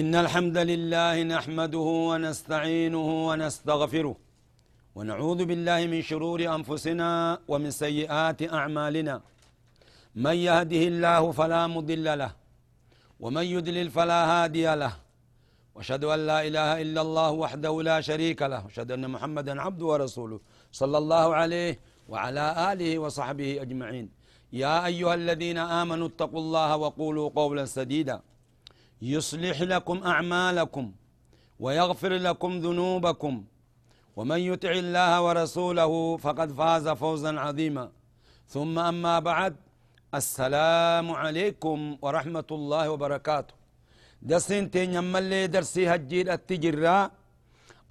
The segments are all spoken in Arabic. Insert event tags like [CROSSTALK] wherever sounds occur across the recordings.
إن الحمد لله نحمده ونستعينه ونستغفره ونعوذ بالله من شرور أنفسنا ومن سيئات أعمالنا. من يهده الله فلا مضل له ومن يدلل فلا هادي له. وأشهد أن لا إله إلا الله وحده لا شريك له. وأشهد أن محمدا عبده ورسوله صلى الله عليه وعلى آله وصحبه أجمعين. يا أيها الذين آمنوا اتقوا الله وقولوا قولا سديدا. يصلح لكم أعمالكم ويغفر لكم ذنوبكم ومن يطع الله ورسوله فقد فاز فوزا عظيما. ثم أما بعد السلام عليكم ورحمة الله وبركاته. درسين تنملي درسي هجي التجرى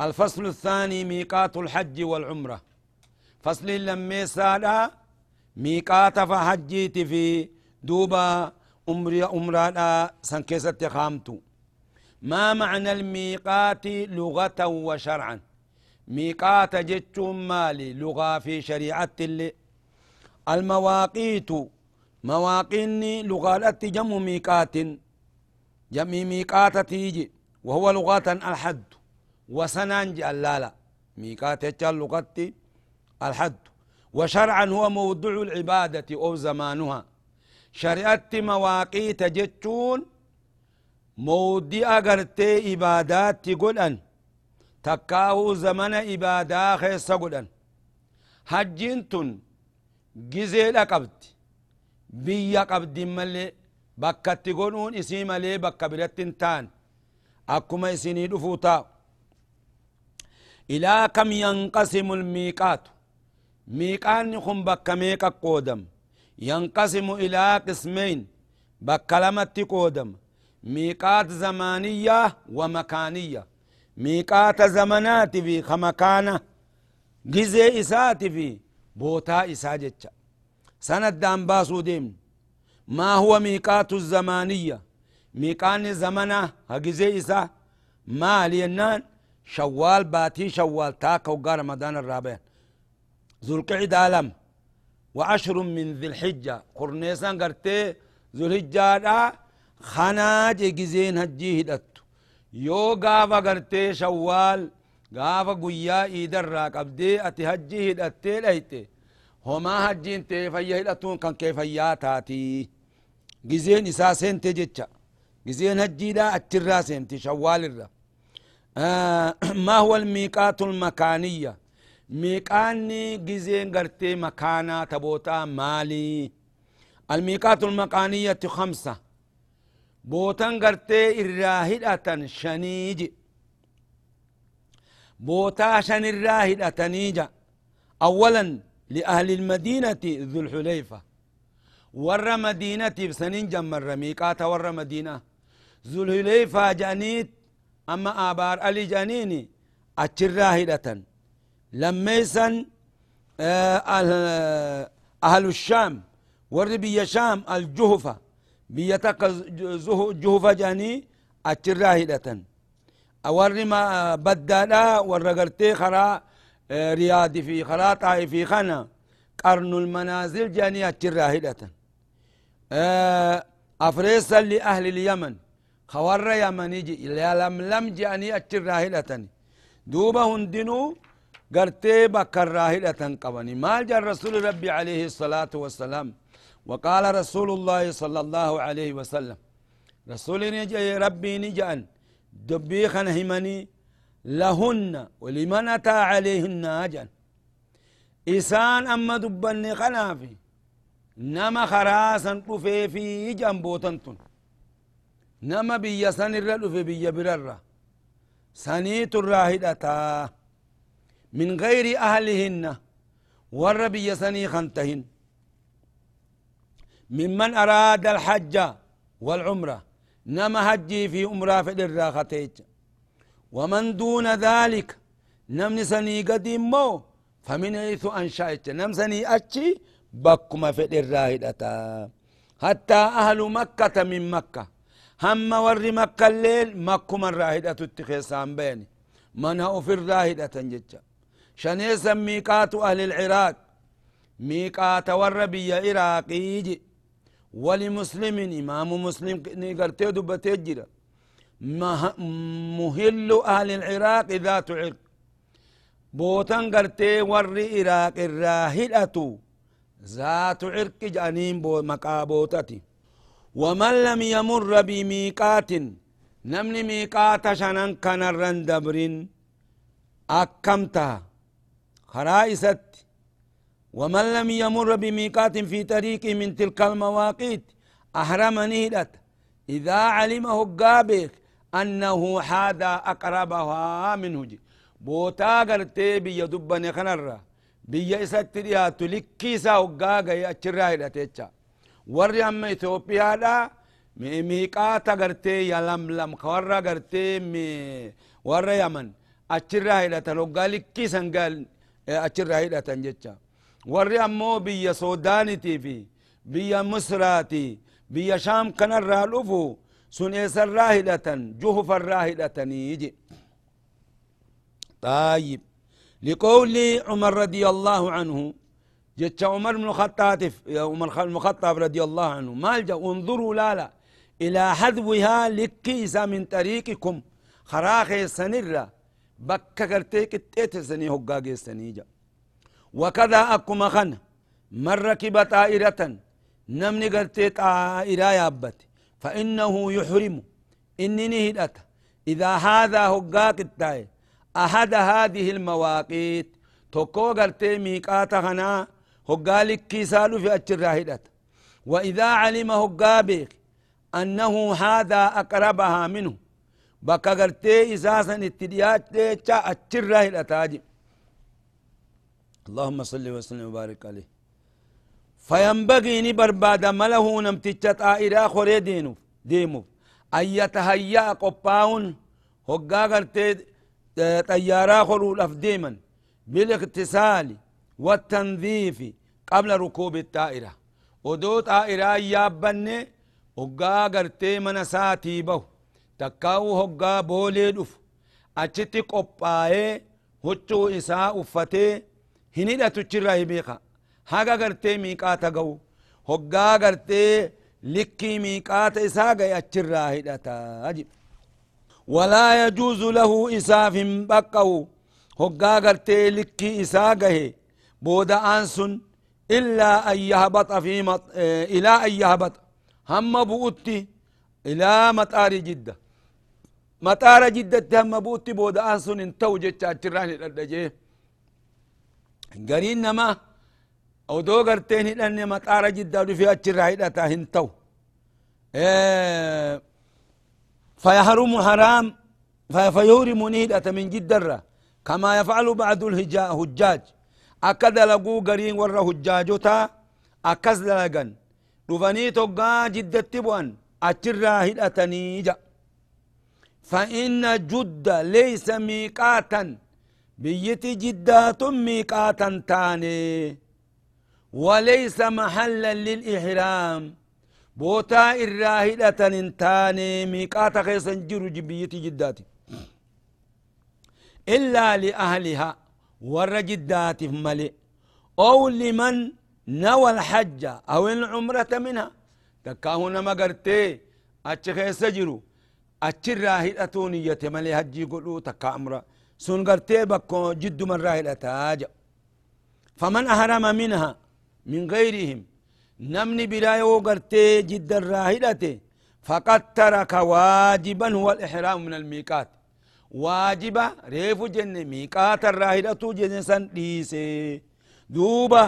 الفصل الثاني ميقات الحج والعمرة. فصل لما سادا ميقات فحجيت في دوبا أمري أمرادا سنكسة خامتو ما معنى الميقات لغة وشرعا؟ ميقات جتشم مالي لغة في شريعة اللي. المواقيت مواقيني لغة جم ميقات. جمي ميقات تيجي وهو لغة الحد. وسنان جلالا ميقات اللغة الحد. وشرعا هو موضوع العبادة أو زمانها. شريعة مواقيت جتون مودي أغرتي إبادات تقولن تكاو زمن إبادة خيس قولن حجين جزيل قبد بيا قبد ملي bakka itti godhuun isii malee bakka biratti hin taan akkuma isinii dhufuu taa'u ilaa kam yanqasimu lmiiqaatu miiqaanni bakka lamatti qoodama miiqaat zamaaniyya wa makaaniyya miiqaata zamanaati fi ka makaana gizee isaati fi bootaa isaa jecha sanaddaan baasuu deemnu ما هو ميقات الزمانية ميقان زمنا هجزي إسا ما لينان شوال باتي شوال تاك وقار رمضان الرابع ذو القعدة لم وعشر من ذي الحجة. قرنيسان قرتي ذو الحجة خناج جزين هجي هدت. يو غافا قرتي شوال غافا قويا إيدر راك. أبدي أتي هجي هدت ليتي. هما هجين تي فيا هدتون كان كيف تاتي. جزين إسا سنتي جتشا جزين هجيدا أترا سنتي شوال الرا. آه [CLEARS THROAT] ما هو الميقات المكانية؟ ميقاني جزين قرتي مكانا تبوتا مالي الميقات المكانية خمسة بوتان قرتي الراهدة شنيج بوتا شن الراهدة نيجا أولا لأهل المدينة ذو الحليفة ور مدينة بسنين جمر ميقات ور مدينة ذو الحليفة جانيت أما آبار علي جانيني أتشرا هدة لميسن آه أهل الشام. ور بي شام الجهفة. بيتك جهفة جاني أتشرا هدة ور ما بدالا ور قرتي خرا ريادي في خرا في خنا. قرن المنازل جاني أتشرا هدة أفريسا لأهل اليمن. خور يمن يجي لم لم جاني راهلتني دوبا هندنو قرتي بكر راهلة قبني ما جاء الرسول ربي عليه الصلاة والسلام. وقال رسول الله صلى الله عليه وسلم. رسول نجي ربي نجأن. دبي خنهمني لهن ولمن أتى عليهن أجن. إسان أما دبني خنافي karaa san dhufee fi jambootan tun nama biyya san irra dhufe biyya ahlihinna warra biyya sanii kan tahin ممن أراد الحج والعمرة نما هجي في عمرة في الراختيج ومن دون ذلك نمني سني قديم مو فمن حيث أنشأت. نم سني أتشي بكما في الراهدة حتى أهل مكة من مكة. هم ور مكة الليل مكما الراهدة تتخيصان بيني. من هو في الراهدة جتشا شنيسا ميقات أهل العراق. ميقات ور بي عراقي ولمسلم إمام مسلم نقرتي دبتي جرا مهل أهل العراق ذات عرق بوتان قرتي ور عراق الراهدة ذات عرق جانين بو مقابوتتي ومن لم يمر بميقات نمني ميقات شنن كان الرندبرين. أكمتها. خرائست ومن لم يمر بميقات في طريق من تلك المواقيت أحرم نهدت إذا علمه قابك أنه حادا أقربها منه. جي بوتا قرتي بيا دبني خنرة. بيا إسات رياتو لكيسا وقاقا يأتشرا هدتيتشا وري أما إثيوبيا دا ميقاتا قرتي يلملم خورا قرتي مي ورا يمن أتشرا هدتن وقا لكيسا قال أتشرا هدتن جيتشا warri ammoo biyya soodaanitii fi biyya misraati biyya shaam kanarraa dhufu sun eessarraa hidhatan juhufarraa hidhatanii je طيب لقول عمر رضي الله عنه جت عمر بن الخطاب عمر بن الخطاب رضي الله عنه ما انظروا لا لا إلى حذوها لكيسا من طريقكم خراخ سنرة بكا كرتيك تيتسني هقاقي سنيجا وكذا أكما خن من ركب طائرة نمني قرتي طائرة يابت فإنه يحرم إنني هدأت إذا هذا هقاك التاي أحد هذه المواقيت توكو قرتي ميقات خنا هقالك كيسالو في أجر وإذا علم هقابك أنه هذا أقربها منه بكا قرتي إساسا اتديات تيجا أجر هدأت اللهم صل وسلم وبارك عليه فينبغي نبرباد مله نمتجة طائرة خوري دينو ديمو أن يتهيأ قباون هقا قرتي طيارة خورو ديما بالاغتسال والتنظيف قبل ركوب الطائرة ودو طائرة يابني هقا قرتي من ساتي به تكاو هقا بولي دف أچتي قبائي هچو إساء أفتي hinidhatu chirraa hibeeka haga gartee miiqaata ga'u hoggaa gartee likkii miiqaata isaa ga'e achirraa hidhataa jib walaa yajuuzu lahu isaaf hin baqqa'u hoggaa gartee likkii isaa gahe booda'aan sun illaa an yahbaxa fi ilaa an yahbaxa hamma bu'utti ilaa maxaari jidda مطار جدة تهم بوتي بود أنسون انتو جتا تران الدجي غرين نما أو دو غرتين لأن مطار جدة في تران الدجي انتو. آه فيحرم حرام فيحرم نيدة من جدة كما يفعل بعض الهجاء هجاج أكد لقو غرين ورى هجاجو تا أكد لقن رفاني توقا جدة تبوان. أتران الدجي فإن جد ليس ميقاتا بيتي جدات ميقاتا تاني وليس محلا للإحرام بوتا الراهدة انتاني ميقاتا خيسا جرو بيتي جداتي. إلا لأهلها ور جدات ملئ أو لمن نوى الحج أو العمرة منها تكاهنا مقرتي أتش خيسا أتش الراهدة نية ملئ هجي قلو تكا أمره سن قرتي بكو جد من راهي الأتاج فمن أهرم منها من غيرهم نمني بلا قرتي جد الراهلة فقد ترك واجبا هو الإحرام من الميقات واجبا ريف جن ميقات الراهلة جنسا ديسي دوبا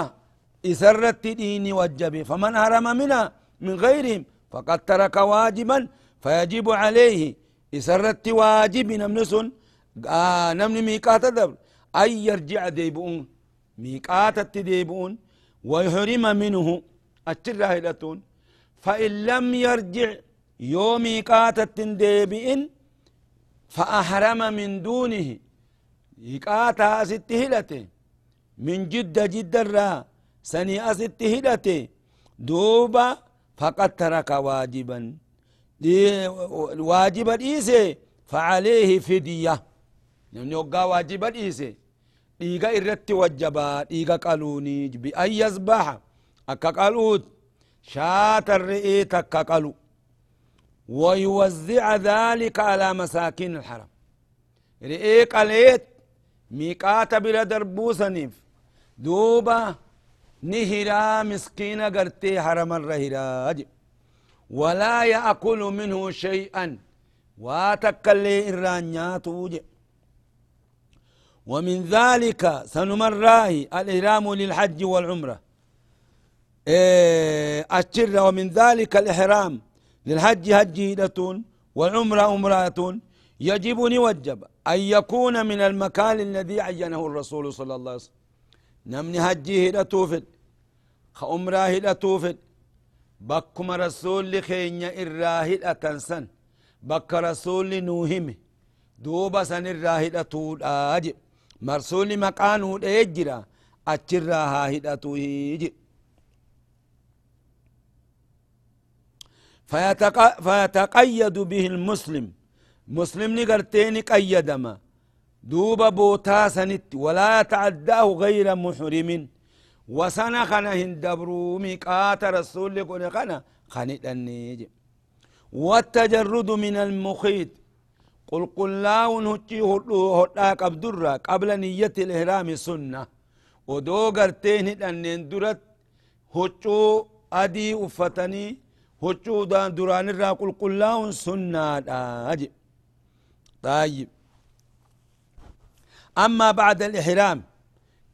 إسرت ديني وجبي فمن هرم منها من غيرهم فقد ترك واجبا فيجب عليه إسرت واجب نمنسن آه نمني ميقاتا دبر أي يرجع ديبؤون ميقاتا ديبؤون ويحرم منه أتر راهلتون فإن لم يرجع يومي قاتت ديبئن فأحرم من دونه يقاتا ست هلته من جدة جدة را سني أست هلته دوبا فقد ترك واجبا. دي واجبا إيسي فعليه فدية. يعني يوقع واجبا إيسي dhiiga irratti wajjabaa dhiiga qaluuni bi'an yasbaha akka qaluut shaata re'ee takka qalu ويوزع ذلك على مساكين الحرم. رئي قليت ميقات بلا دربوسنيف دوبا نهرا مسكين قرتي حرم الرهراج. ولا يأكل منه شيئا. واتكلي إرانيات وجه ومن ذلك سنمراه الإحرام للحج والعمرة. إيه أشر ومن ذلك الإحرام للحج هج والعمرة عمرة يجب نوجب أن يكون من المكان الذي عينه الرسول صلى الله عليه وسلم. نمني هجي هدتوفد خأمرا هدتوفد بكما رسول خينيا إراهد أتنسن بك رسول نوهم دوبا سن الراهد أتود آجب مرسول مقانو ديجرا أتشرا هاهد أتوهيجب فيتق... فيتقيد به المسلم مسلم نقرتين قيدما دوب بوتا سنت ولا يتعداه غير محرم وسنة خنا هندبرو ميقات رسول لكم خنا خنت النيج والتجرد من المخيط. قل قل لا هتي هدا قبدرا قبل نية الإحرام سنة. ودو قرتين أنين درت. هتو أدي أفتني هتو دان دران الرا قل قل لا سنة أجي طيب. أما بعد الإحرام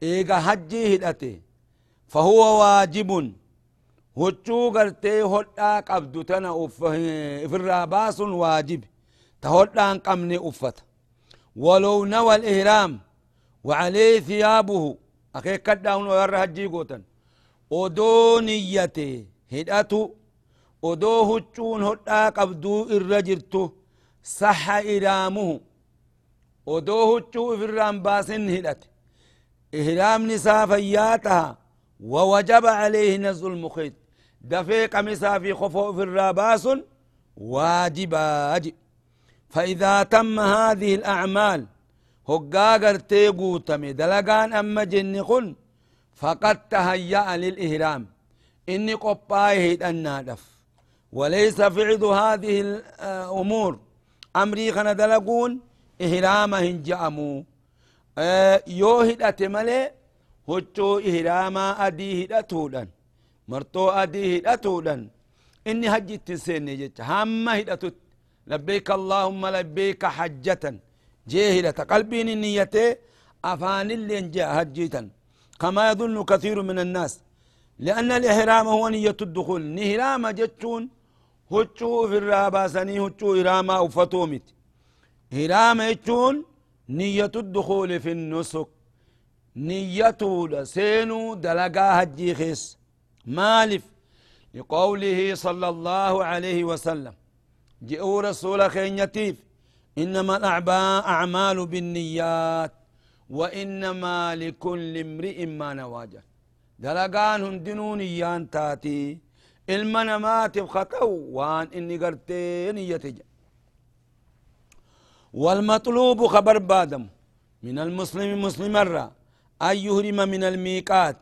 إيغا حجي هدأتي. فهو واجب. هتو قرتي هدا قبدو تنا في الراباس واجب. تهدان قمني أفت. ولو نوى الإهرام. وعليه ثيابه. أخي كداون ويرى هجي قوتا. ودو نيته هدأتو ودو هجون هدا قبدو الرجرتو صح إرامه. ودو هجو في الرامباسن هدأت. إهرام نساء فياتها ووجب عليه نزل المخيط دفيق مسا في خفو في الراباس واجباج فإذا تم هذه الأعمال هقاقر تيقو تمي دلقان أما جن فقد تهيأ للإهرام. إني قبائه النادف وليس فعل هذه الأمور. أمري خنا دلقون إهرامهن جأمو. آه يو هدأت ملي هجو إهراما أدي هدأتودن مرتو أدي هدأتودن إني هجي تسيني جيش هم هدأتوت لبيك اللهم لبيك حجة جاهلة قلبي نيته أفان اللي جاء هجيتا كما يظن كثير من الناس لأن الإحرام هو نية الدخول نهرام جتون هجو في الراباسني هجو إراما وفتومت هرام جتون نية الدخول في النسك نيته لسينو دلقا هجي خيس. مالف. لقوله صلى الله عليه وسلم. جئوا رسول خينيتيف إنما الأعمال بالنيات. وإنما لكل امرئ ما نواجه. دلقان هندنون نيان تاتي. المنا ما تبخطو وان إني قرتي نيتي والمطلوب خبر بادم. من المسلم مسلم الرا. أن يهرم من الميقات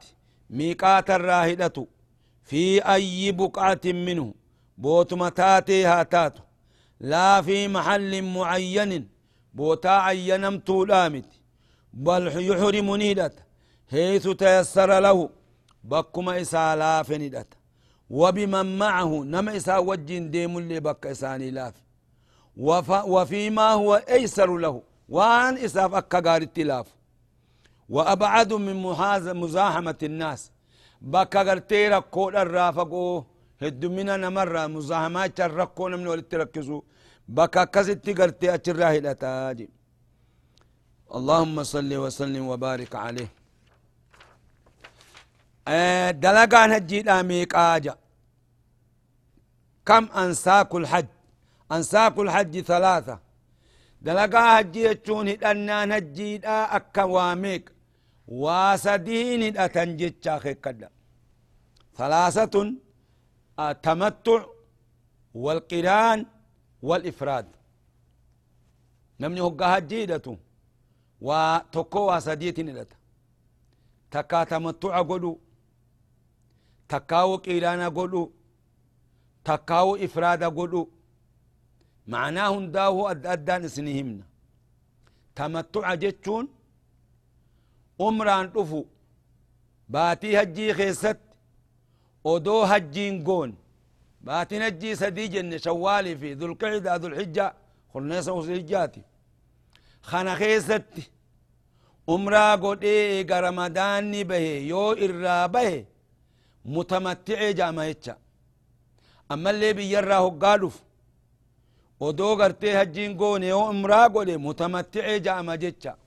ميقات الراهدة في أي بقعة منه بوت متاتي هاتاتو لا في محل معين بوتا عينم تولامت. بل يحرم نيدت حيث تيسر له بكما إسا لاف ندت. وبمن معه نما إسا وجين ديم اللي بك إساني لاف وفيما هو أيسر له وان إسا فك قارت لاف. وأبعد من مزاحمة الناس. بك قرتي ركو الرافقو هدمنا نمر مزاحمات ركو نمن ولتركزو بك كزت قرتي أتراه الأتاجي اللهم صل وسلم وبارك عليه. دلقان هجي ميقاجا كم أنساك الحج؟ أنساك الحج ثلاثة. دلقا هجي يجون هدنان هجي دا أكا واميك واسدين أتنجيتشا خيكدا. ثلاثة التمتع والقران والإفراد. نمني هقا هجي دتو وتكو واسديتين دتا تكا تمتع قدو تكاو قيرانا قدو تكاو إفراد قدو. معناه هنداه أد أدان سنهمنا. تمتع جتشون رفو باتي هجي خيست ودو هجين قون باتي نجي سدي جن شوالي في ذو القعدة ذو الحجة خلنا وسجاتي خانا خيست عمرا قد إيه رمضان به يو إرى به متمتع جامع أما اللي بيراه قالوا odoo gartee hajjiin goone yoo umraa godhe mutamatti'ee ja'ama jecha.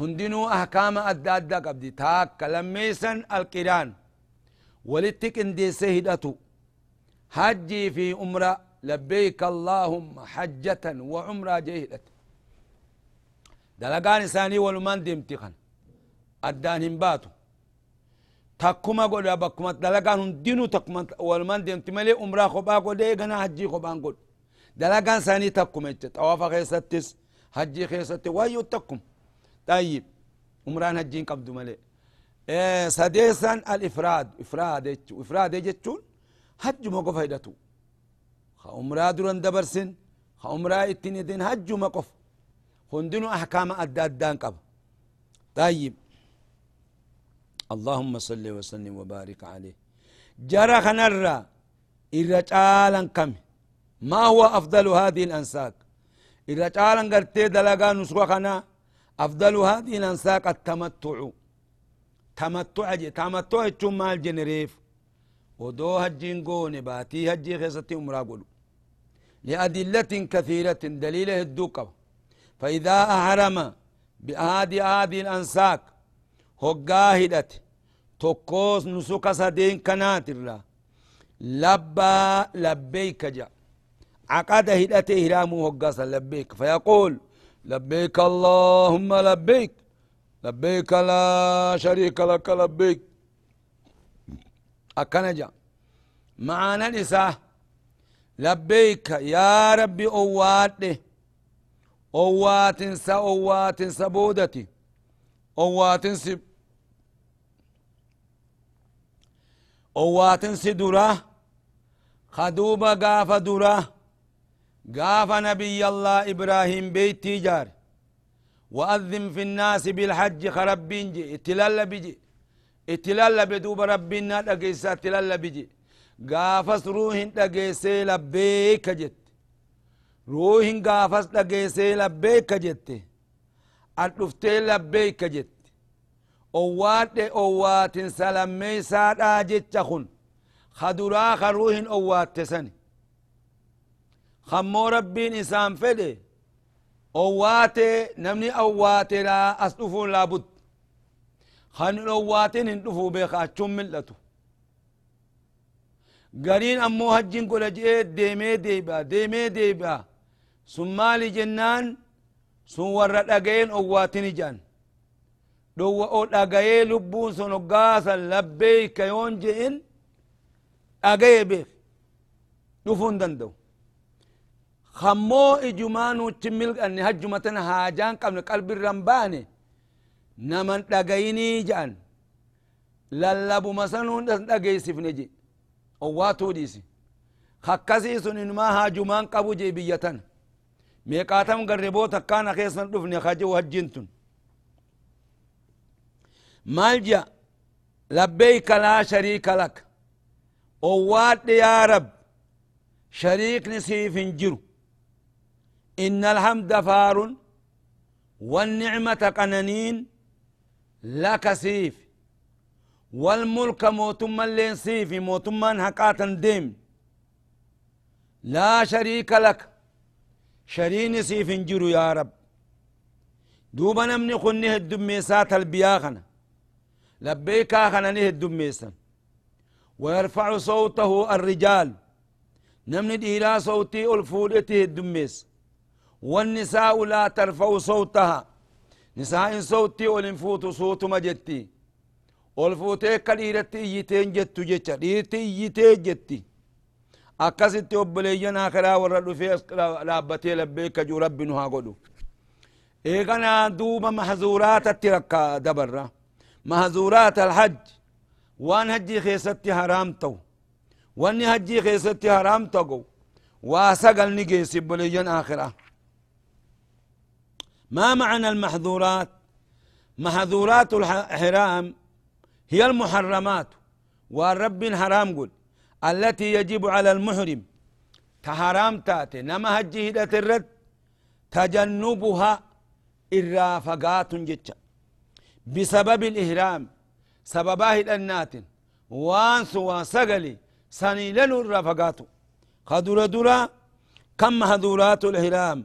هندنو أحكام أدى أدى قبدي تاك لميسا القران ولتك اندي سهدتو حجي في أمرا لبيك اللهم حجة وعمرة جهلت دلقان ساني ولمان دي امتخن أدان باتو تاكما قد أباكما دلقان هندنو تاكما ولمان دي امتمالي أمرا خبا قد ايغنا حجي خبا قد دلقان ساني تاكما اجت أوافا خيساتيس حجي خيساتي ويو تاكما طيب عمران حجين قبض ملي إيه سديسا الإفراد إفراد إفراد جتون حج ما فايدتو خا عمرا درن دبرسن خا عمرا اتني دين حج ما قف هندنو أحكام أدى أدان قب طيب. اللهم صل وسلم وبارك عليه. جرى خنرا إرجالا كم؟ ما هو أفضل هذه الأنساك؟ تعالى قرتي دلقا نسوخنا؟ أفضل هذه الأنساك التمتع. تمتع جي تمتع ثم الجنريف ودو هجين قوني باتي هجي خيستي أمرا لأدلة كثيرة دليله الدوكة فإذا أحرم بهذه هذه الأنساك هقاهدت تقوس نسوك سدين كنات الله لبا لبيك جاء عقد هدته هرامه وقصا لبيك فيقول لبيك اللهم لبيك. لبيك لا شريك لك لبيك. أكنجا معانا نساء لبيك يا ربي أوات. أوات سا أوات سبودتي أوات سب أوات سدرة خدوبة قاف دره قاف نبي الله إبراهيم بيتي جار وأذن في الناس بالحج خربين جي اتلال بجي اتلال بدوب ربنا دقيسا اتلال بجي قافس روحين دقيسي لبيك جت. روحين قافس دقيسي لبيك جت. الدفتي لبيك جت. أوات أوات سلمي سادا جت خن خدرا خروحين أوات تسني خمو ربين إسان فده. أواتي نمني أواتي لا أصدفون لابد. خان أواتي نندفو بيخا أتشم ملتو. قرين أمو هجين قول جئت ديمي ديبا ديمي ديبا سمالي جنان owwaatini jan dhowa o dhagaye lubbuun sun hoggaasan labbeeyka yoon je'in dhagaye beek dhufuun danda'u خمو إجمانو تمل أن هجمتنا هاجان قبل قلب الرمباني نمن دقيني جان للبو مسنون دقي سفنجي أواتو ديسي خكسي سنين ما هاجمان قبو جي بيتن ميقاتم قربو تكانا خيسن دفني خجو هجنتن مالجا لبيك لا شريك لك أوات يا رب شريك نسيف جرو إن الحمد فار والنعمة قننين لك سيف. والملك موتما لين سيف موتما هقاتا ديم. لا شريك لك شرين سيف جرو يا رب. دوبا نمني خنه الدميسات البياخنا لبيك آخنا نه الدميسا ويرفع صوته الرجال. نمني ديرا صوتي الفودته الدميس والنساء لا ترفع صوتها. نساء صوتي والنفوت صوت ما جتي. والفوت كليرتي يتين جتو جتا ديرتي يتين جتي. أكاسي توبلي ينا خلا ورد فيس لابتي لبيك جو رب نها قدو. إيغانا دوما محزورات التركة دبرة. محزورات الحج. وان هجي خيستي حرامتو وان هجي خيستي حرامتو واسقل نجيسي بلي ين آخره ما معنى المحظورات؟ محظورات الحرام هي المحرمات. والرب حرام قل التي يجب على المحرم تحرام تاتي نما هجي هدت الرد تجنبها الرافقات جتشا بسبب الإهرام سبباه الأنات وانس وسقلي سنيلن الرافقات. خدر درا كم هذورات الإهرام؟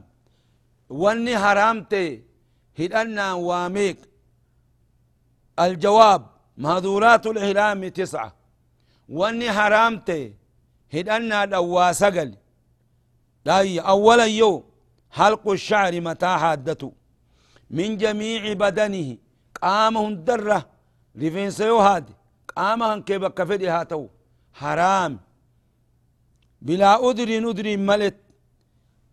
واني حرامتي. هدنا واميك. الجواب مهذورات الإهرام تسعة. واني حرامته هدنا دوا سقل. داي اولا يو. حلق الشعر متى حادته. من جميع بدنه. قامه درة رفين سيو هاد قامه كيف كفدي هاتو. حرام. بلا أدري ندري ملت.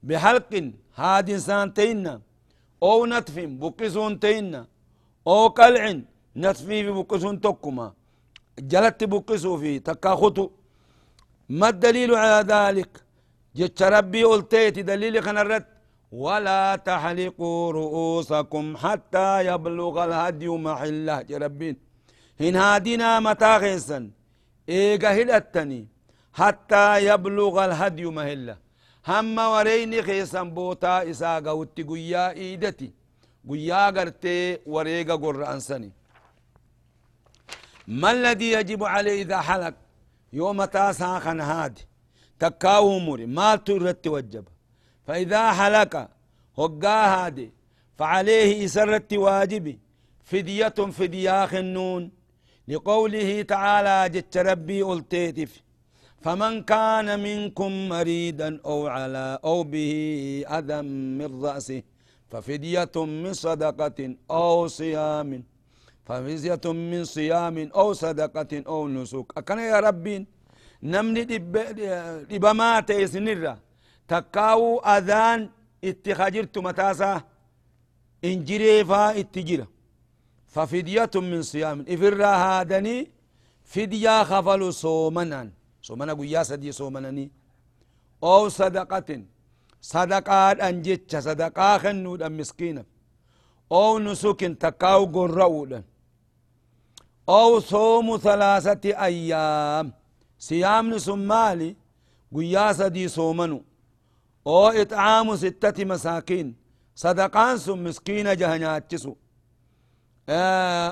بحلق هاد سانتين أو نتف بقسون تين أو قلع نتفي بقسون تكما جلت بقسو في تكاخطو ما الدليل على ذلك؟ جت ربي قلتيت دليل خنرت. ولا تحلقوا رؤوسكم حتى يبلغ الهدي محله. ربين هن هادنا متى غيسا إيقا هلتني حتى يبلغ الهدي محله. هم ورين خيسا بوتا إساقا وتي قيا إيدتي قيا قرتي وريقا قرآن سني ما الذي يجب عليه إذا حلق يوم تاسع خن هادي تكاو مري ما ترت وجب فإذا حلق هقا هادي فعليه إسرت واجبي فدية فديا خنون لقوله تعالى جت ربي ألتيتف فمن كان منكم مريدا أو على أو به أذى من رأسه ففدية من صدقة أو صيام ففزية من صيام أو صدقة أو نسك. أكن يا ربين نمني دبما تيسنرا تكاو أذان اتخاجرت متاسا إنجري فا اتجرا ففدية من صيام. إفرا هادني فديا خفل صومنا صومنا قيا سدي صومنني أو صدقة. صدقات أنجتش صدقاء خنود مسكينة. أو نسك تكاو قرؤودا أو صوم ثلاثة أيام. صيام نسمالي قياسة دي صومنو أو إطعام ستة مساكين. صدقان سم مسكين جهناتشسو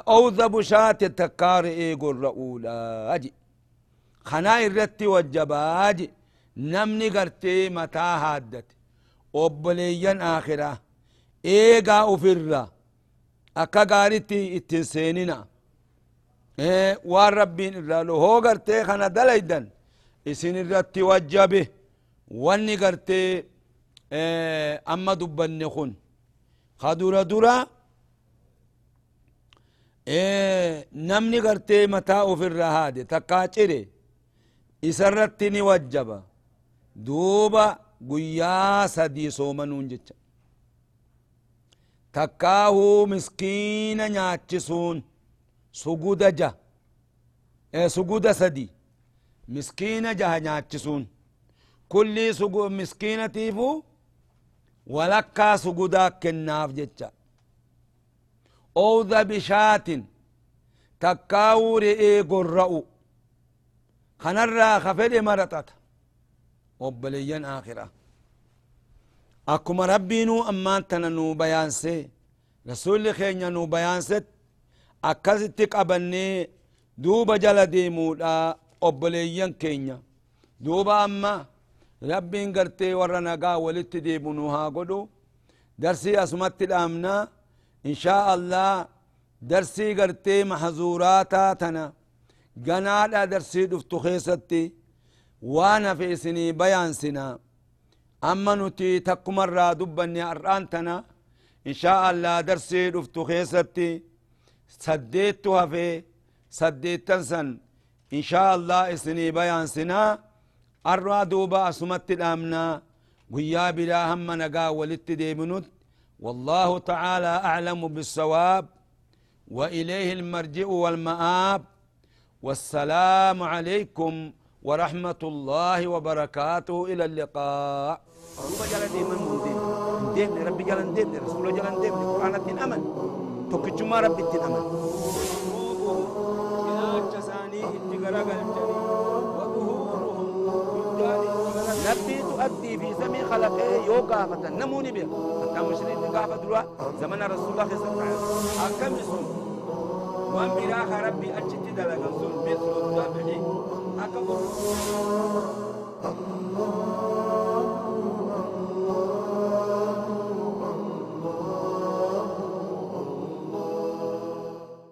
أو ذبو شات التكار إيقو الرؤولا أجي. خنا الرتي والجباج نمني قرتي متى هادت أبليا آخرة إيقا أفرا أكا قارتي اتنسيننا waan rabbiin irraa hoo gartee kana dalaydan isin irratti wajjabe wanni gartee amma dubbanne kun ka dura dura namni gartee mataa ofirra haade takkaa cire isarratti ni wajjaba duuba guyyaa sadii soomanuun jecha takkaahuu miskiina nyaachisuun suguda ja suguda sadi miskiina jaha nyaachisuun kulli sugu miskiinatiifu walakkaa sugudaa kennaaf jecha owda bishaatin takkaawuu re'ee gorra'u kanarraa ka fedhe maraxata obboleeyyan aakhira akkuma rabbiinuu ammaan tana nuu bayaansee rasulli keenya nuu bayaanset akkasitti qabannee duuba jala deemuudha obboleeyyan keenya duuba amma rabbiin gartee warra nagaa walitti deebinu haa godhu darsii asumatti dhaamna inshaa allah darsii gartee mahzuuraataa tana ganaadha darsii dhuftu keessatti وأنا في سني بيان سنا. أما نتي تكمر دبني أرآنتنا إن شاء الله درسي دفتو خيستي. سديتها في سديت تنسن إن شاء الله إسني بيان سنا. أرى دوبا أسمت الأمنا. ويا بلا هم نقا ولت ديبنوت والله تعالى أعلم بالصواب. وإليه المرجع والمآب. والسلام عليكم ورحمة الله وبركاته. إلى اللقاء. ربما جلن ديما مندين ديم ربي جلن ديم رسول جلن ديم قرآن الدين أمن. توكجما ربي الدين أمن. ربي تؤدي في سمي خلقه يو قافة نموني بها. حتى مشرين قافة دلوا زمن رسول الله صلى الله عليه وسلم. وأمبراها ربي أجتد لغزون مثل الضبع أكبر الله